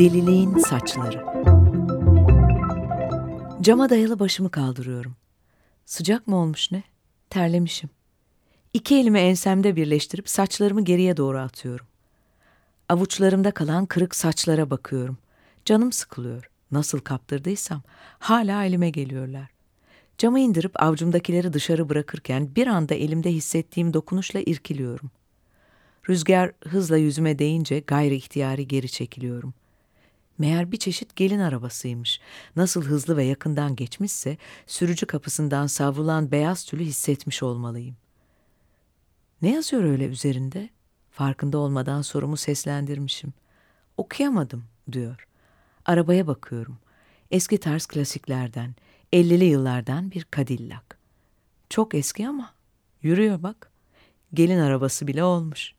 Deliliğin saçları. Cama dayalı başımı kaldırıyorum. Sıcak mı olmuş ne? Terlemişim. İki elimi ensemde birleştirip saçlarımı geriye doğru atıyorum. Avuçlarımda kalan kırık saçlara bakıyorum. Canım sıkılıyor. Nasıl kaptırdıysam hala elime geliyorlar. Camı indirip avcumdakileri dışarı bırakırken bir anda elimde hissettiğim dokunuşla irkiliyorum. Rüzgar hızla yüzüme değince gayri ihtiyari geri çekiliyorum. Meğer bir çeşit gelin arabasıymış. Nasıl hızlı ve yakından geçmişse sürücü kapısından savrulan beyaz tülü hissetmiş olmalıyım. Ne yazıyor öyle üzerinde? Farkında olmadan sorumu seslendirmişim. Okuyamadım diyor. Arabaya bakıyorum. Eski tarz klasiklerden, 50'li yıllardan bir Cadillac. Çok eski ama yürüyor bak. Gelin arabası bile olmuş.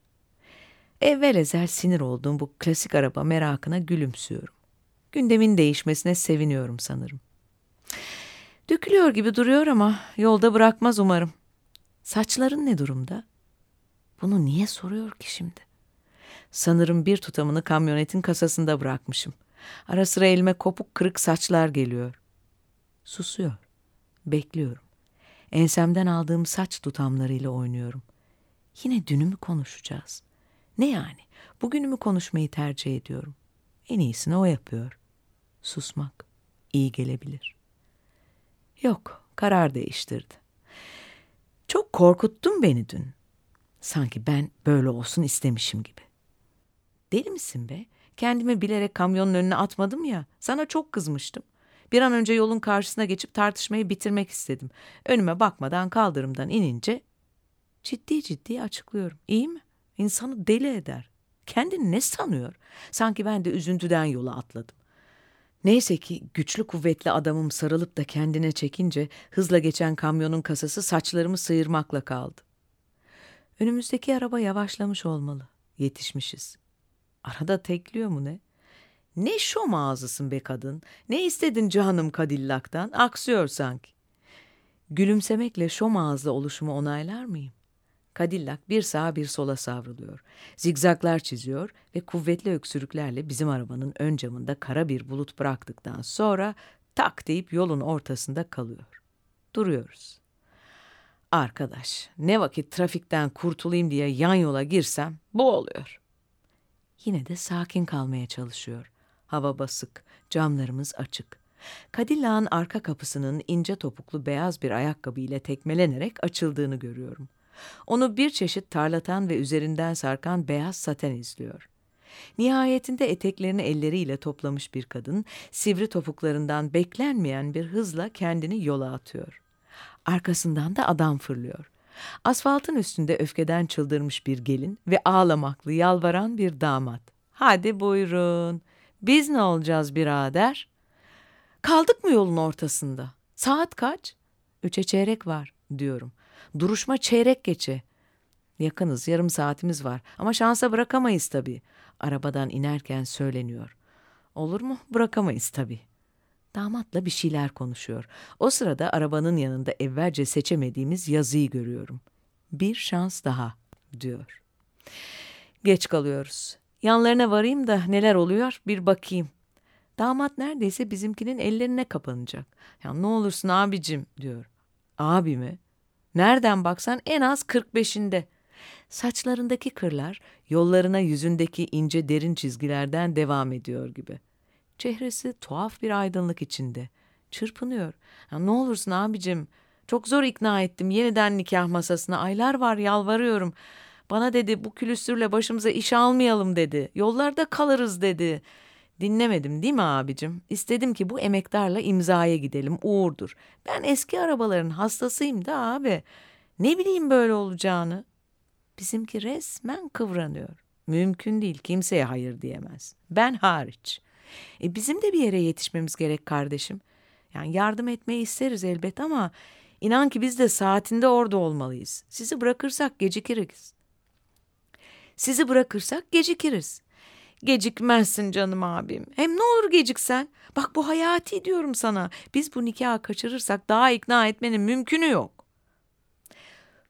Evvel ezel sinir olduğum bu klasik araba merakına gülümsüyorum. Gündemin değişmesine seviniyorum sanırım. Dökülüyor gibi duruyor ama yolda bırakmaz umarım. Saçların ne durumda? Bunu niye soruyor ki şimdi? Sanırım bir tutamını kamyonetin kasasında bırakmışım. Ara sıra elime kopuk kırık saçlar geliyor. Susuyor. Bekliyorum. Ensemden aldığım saç tutamlarıyla oynuyorum. Yine dünü mü konuşacağız? Ne yani? Bugünü mü konuşmayı tercih ediyorum? En iyisini o yapıyor. Susmak iyi gelebilir. Yok, karar değiştirdi. Çok korkuttun beni dün. Sanki ben böyle olsun istemişim gibi. Deli misin be? Kendimi bilerek kamyonun önüne atmadım ya. Sana çok kızmıştım. Bir an önce yolun karşısına geçip tartışmayı bitirmek istedim. Önüme bakmadan kaldırımdan inince ciddi ciddi açıklıyorum. İyi mi? İnsanı deli eder. Kendini ne sanıyor? Sanki ben de üzüntüden yola atladım. Neyse ki güçlü kuvvetli adamım sarılıp da kendine çekince hızla geçen kamyonun kasası saçlarımı sıyırmakla kaldı. Önümüzdeki araba yavaşlamış olmalı. Yetişmişiz. Arada tekliyor mu ne? Ne şom ağzısın be kadın. Ne istedin canım Kadillak'tan? Aksıyor sanki. Gülümsemekle şom ağızlı oluşumu onaylar mıyım? Cadillac bir sağa bir sola savruluyor. Zigzaglar çiziyor ve kuvvetli öksürüklerle bizim arabanın ön camında kara bir bulut bıraktıktan sonra tak deyip yolun ortasında kalıyor. Duruyoruz. Arkadaş, ne vakit trafikten kurtulayım diye yan yola girsem bu oluyor. Yine de sakin kalmaya çalışıyor. Hava basık, camlarımız açık. Cadillac'ın arka kapısının ince topuklu beyaz bir ayakkabı ile tekmelenerek açıldığını görüyorum.'' Onu bir çeşit tarlatan ve üzerinden sarkan beyaz saten izliyor. Nihayetinde eteklerini elleriyle toplamış bir kadın, sivri topuklarından beklenmeyen bir hızla kendini yola atıyor. Arkasından da adam fırlıyor. Asfaltın üstünde öfkeden çıldırmış bir gelin ve ağlamaklı yalvaran bir damat. Hadi buyurun. Biz ne olacağız birader? Kaldık mı yolun ortasında? Saat kaç? Üçe çeyrek var diyorum. Duruşma çeyrek geçe. Yakınız, yarım saatimiz var ama şansa bırakamayız tabii. Arabadan inerken söyleniyor. Olur mu? Bırakamayız tabii. Damatla bir şeyler konuşuyor. O sırada arabanın yanında evvelce seçemediğimiz yazıyı görüyorum. Bir şans daha diyor. Geç kalıyoruz. Yanlarına varayım da neler oluyor bir bakayım. Damat neredeyse bizimkinin ellerine kapanacak. Ya ne olursun abicim diyor. Abi mi? Nereden baksan en az 45'inde. Saçlarındaki kırlar yollarına yüzündeki ince derin çizgilerden devam ediyor gibi. Çehresi tuhaf bir aydınlık içinde. Çırpınıyor. Ya ne olursun abicim. Çok zor ikna ettim yeniden nikah masasına. Aylar var yalvarıyorum. Bana dedi bu külüstürle başımıza iş almayalım dedi. Yollarda kalırız dedi. Dinlemedim değil mi abicim? İstedim ki bu emektarla imzaya gidelim. Uğurdur. Ben eski arabaların hastasıyım da abi. Ne bileyim böyle olacağını. Bizimki resmen kıvranıyor. Mümkün değil. Kimseye hayır diyemez. Ben hariç. E bizim de bir yere yetişmemiz gerek kardeşim. Yani yardım etmeyi isteriz elbet ama inan ki biz de saatinde orada olmalıyız. Sizi bırakırsak gecikiriz. Sizi bırakırsak gecikiriz. Gecikmezsin canım abim. Hem ne olur geciksen. Bak bu hayati diyorum sana. Biz bu nikahı kaçırırsak daha ikna etmenin mümkünü yok.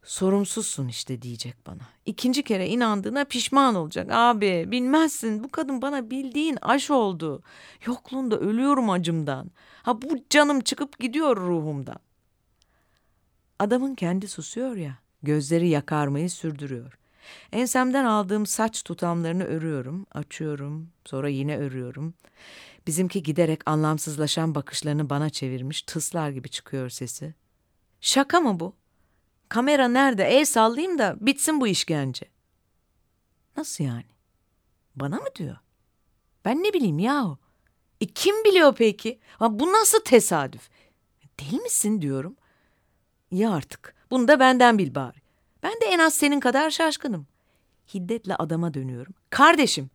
Sorumsuzsun işte diyecek bana. İkinci kere inandığına pişman olacak. Abi bilmezsin bu kadın bana bildiğin aş oldu. Yokluğunda ölüyorum acımdan. Ha bu canım çıkıp gidiyor ruhumdan. Adamın kendi susuyor ya. Gözleri yakarmayı sürdürüyor. Ensemden aldığım saç tutamlarını örüyorum, açıyorum, sonra yine örüyorum. Bizimki giderek anlamsızlaşan bakışlarını bana çevirmiş, tıslar gibi çıkıyor sesi. Şaka mı bu? Kamera nerede? El sallayayım da bitsin bu işkence. Nasıl yani? Bana mı diyor? Ben ne bileyim yahu. E kim biliyor peki? Ha, bu nasıl tesadüf? Deli misin diyorum. İyi artık. Bunu da benden bil bari. Ben de en az senin kadar şaşkınım. Hiddetle adama dönüyorum. Kardeşim,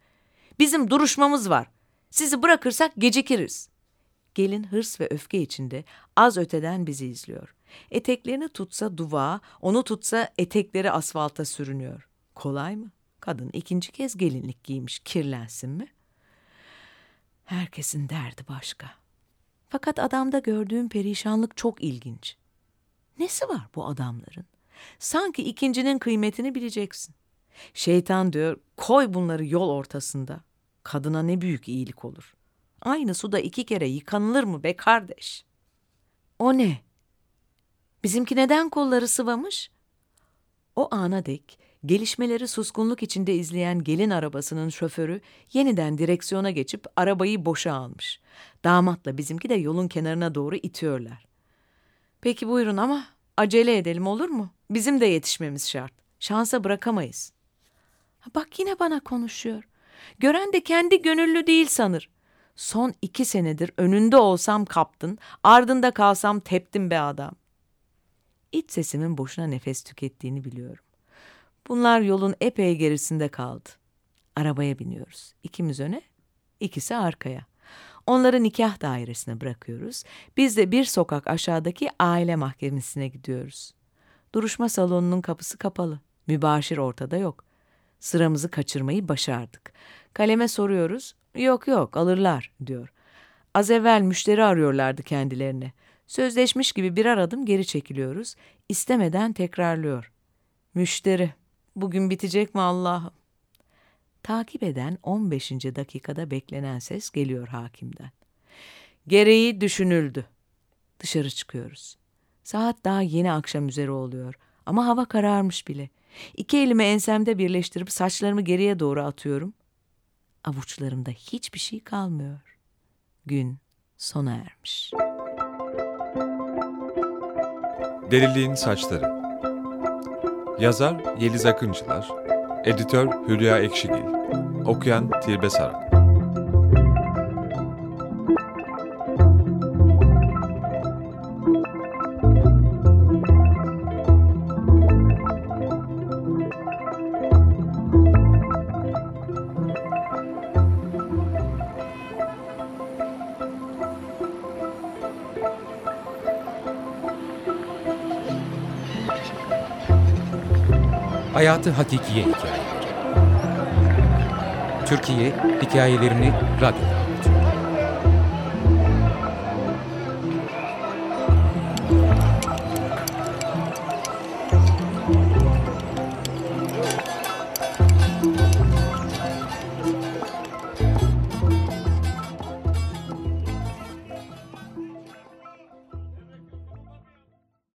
bizim duruşmamız var. Sizi bırakırsak gecikiriz. Gelin hırs ve öfke içinde az öteden bizi izliyor. Eteklerini tutsa duvağa, onu tutsa etekleri asfalta sürünüyor. Kolay mı? Kadın ikinci kez gelinlik giymiş, kirlensin mi? Herkesin derdi başka. Fakat adamda gördüğüm perişanlık çok ilginç. Nesi var bu adamların? Sanki ikincinin kıymetini bileceksin. Şeytan diyor, koy bunları yol ortasında. Kadına ne büyük iyilik olur. Aynı suda iki kere yıkanılır mı be kardeş? O ne? Bizimki neden kolları sıvamış? O ana dek gelişmeleri suskunluk içinde izleyen gelin arabasının şoförü yeniden direksiyona geçip arabayı boşa almış. Damatla bizimki de yolun kenarına doğru itiyorlar. Peki buyurun ama acele edelim olur mu? Bizim de yetişmemiz şart. Şansa bırakamayız. Bak yine bana konuşuyor. Gören de kendi gönüllü değil sanır. Son iki senedir önünde olsam kaptın, ardında kalsam teptim be adam. İç sesimin boşuna nefes tükettiğini biliyorum. Bunlar yolun epey gerisinde kaldı. Arabaya biniyoruz. İkimiz öne, ikisi arkaya. Onları nikah dairesine bırakıyoruz. Biz de bir sokak aşağıdaki aile mahkemesine gidiyoruz. Duruşma salonunun kapısı kapalı. Mübaşir ortada yok. Sıramızı kaçırmayı başardık. Kaleme soruyoruz. Yok yok alırlar diyor. Az evvel müşteri arıyorlardı kendilerine. Sözleşmiş gibi birer adım geri çekiliyoruz. İstemeden tekrarlıyor. Müşteri. Bugün bitecek mi Allah'ım? Takip eden 15. dakikada beklenen ses geliyor hakimden. Gereği düşünüldü. Dışarı çıkıyoruz. Saat daha yeni akşam üzeri oluyor ama hava kararmış bile. İki elimi ensemde birleştirip saçlarımı geriye doğru atıyorum. Avuçlarımda hiçbir şey kalmıyor. Gün sona ermiş. Deliliğin Saçları Yazar Yeliz Akıncılar Editör Hülya Ekşigil Okuyan Tilbe Saran. Hayatı Hakikiye Türkiye Hikayelerini Radyo'da